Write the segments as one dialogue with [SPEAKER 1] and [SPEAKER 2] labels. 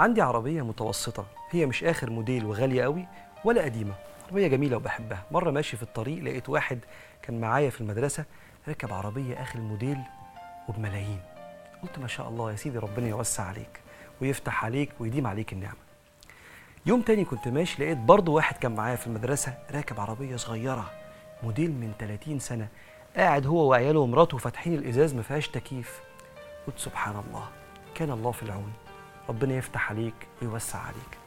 [SPEAKER 1] عندي عربية متوسطة. هي مش آخر موديل وغالية قوي ولا قديمة. عربية جميلة وبحبها. مرة ماشي في الطريق لقيت واحد كان معايا في المدرسة ركب عربية آخر موديل وبملايين. قلت ما شاء الله يا سيدي ربنا يوسع عليك ويفتح عليك ويديم عليك النعمة. يوم تاني كنت ماشي لقيت برضه واحد كان معايا في المدرسة راكب عربية صغيرة موديل من 30 سنة قاعد هو وعياله ومراته فاتحين الإزاز ما فيهاش تكييف. قلت سبحان الله كان الله في العون. ربنا يفتح عليك ويوسع عليك.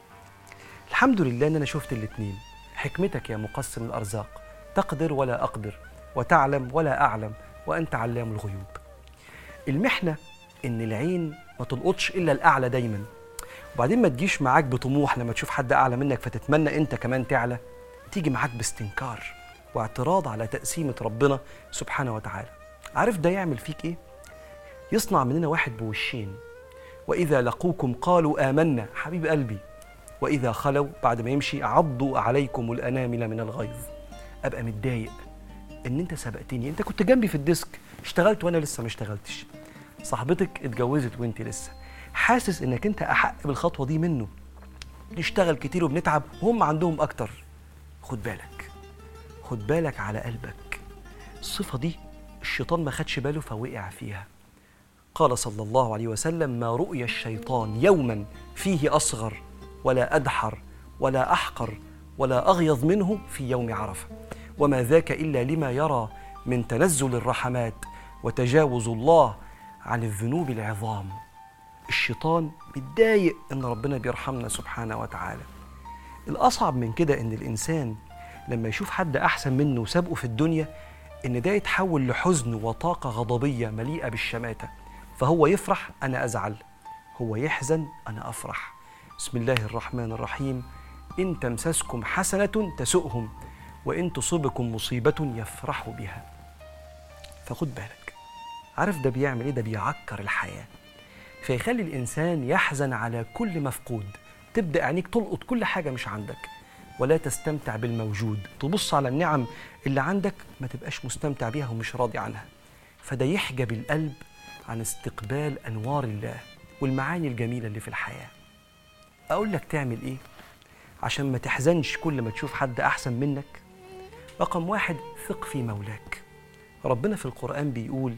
[SPEAKER 1] الحمد لله إن أنا شفت الاتنين. حكمتك يا مقسم الأرزاق. تقدر ولا أقدر وتعلم ولا أعلم وأنت علام الغيوب. المحنة إن العين ما تلقطش إلا الأعلى دايما. وبعدين ما تجيش معاك بطموح لما تشوف حد أعلى منك فتتمنى أنت كمان تعلى. تيجي معاك باستنكار واعتراض على تقسيمة ربنا سبحانه وتعالى. عارف ده يعمل فيك إيه؟ يصنع مننا واحد بوشين. وإذا لقوكم قالوا آمنا. حبيب قلبي وإذا خلوا بعد ما يمشي عضوا عليكم الأنامل من الغيظ. أبقى متضايق إن أنت سبقتني. أنت كنت جنبي في ال desk اشتغلت وأنا لسه ما اشتغلتش. صاحبتك اتجوزت وأنت لسه. حاسس إنك أنت أحق بالخطوة دي منه؟ نشتغل كتير وبنتعب وهم عندهم أكتر. خد بالك خد بالك على قلبك. الصفة دي الشيطان ما خدش باله فوقع فيها. قال صلى الله عليه وسلم ما رؤي الشيطان يوما فيه أصغر ولا أدحر ولا أحقر ولا أغيظ منه في يوم عرفة وما ذاك إلا لما يرى من تنزل الرحمات وتجاوز الله عن الذنوب العظام. الشيطان متضايق إن ربنا بيرحمنا سبحانه وتعالى. الأصعب من كده إن الإنسان لما يشوف حد أحسن منه وسابقه في الدنيا إن ده يتحول لحزن وطاقة غضبية مليئة بالشماتة. فهو يفرح أنا أزعل. هو يحزن أنا أفرح. بسم الله الرحمن الرحيم. إن تمسسكم حسنة تسؤهم وإن تصبكم مصيبة يفرحوا بها. فخد بالك عارف ده بيعمل إيه؟ ده بيعكر الحياة. فيخلي الإنسان يحزن على كل مفقود. تبدأ عينيك تلقط كل حاجة مش عندك. ولا تستمتع بالموجود. تبص على النعم اللي عندك ما تبقاش مستمتع بيها ومش راضي عنها. فده يحجب القلب عن استقبال أنوار الله والمعاني الجميلة اللي في الحياة. أقول لك تعمل إيه؟ عشان ما تحزنش كل ما تشوف حد أحسن منك. رقم واحد ثق في مولاك. ربنا في القرآن بيقول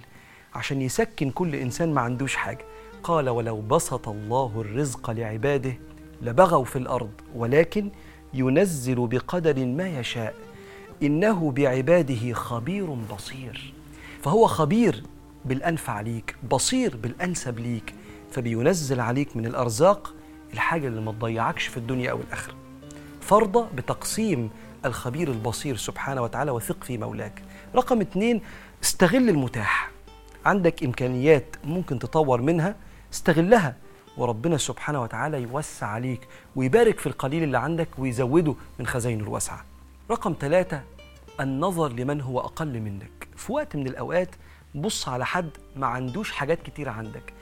[SPEAKER 1] عشان يسكن كل إنسان ما عندوش حاجة. قال ولو بسط الله الرزق لعباده لبغوا في الأرض ولكن ينزل بقدر ما يشاء إنه بعباده خبير بصير. فهو خبير بالانفع ليك بصير بالأنسب ليك فبينزل عليك من الأرزاق الحاجة اللي ما تضيعكش في الدنيا أو الآخرة. فرض بتقسيم الخبير البصير سبحانه وتعالى وثق في مولاك. رقم اتنين استغل المتاح. عندك إمكانيات ممكن تطور منها استغلها وربنا سبحانه وتعالى يوسع عليك ويبارك في القليل اللي عندك ويزوده من خزائنه الواسعة. رقم ثلاثة النظر لمن هو أقل منك. في وقت من الأوقات بص على حد ما عندوش حاجات كتير عندك.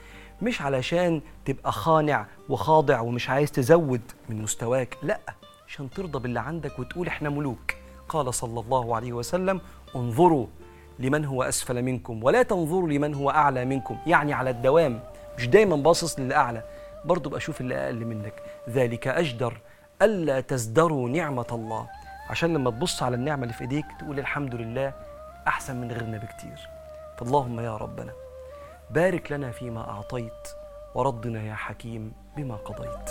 [SPEAKER 1] مش علشان تبقى خانع وخاضع ومش عايز تزود من مستواك لأ عشان ترضى باللي عندك وتقول إحنا ملوك. قال صلى الله عليه وسلم انظروا لمن هو أسفل منكم ولا تنظروا لمن هو أعلى منكم. يعني على الدوام مش دايما باصص للي اعلى برضه بقى شوف اللي أقل منك. ذلك أجدر ألا تزدروا نعمة الله. عشان لما تبص على النعمة اللي في إيديك تقول الحمد لله أحسن من غيرنا بكتير. فاللهم يا ربنا بارك لنا فيما أعطيت وردنا يا حكيم بما قضيت.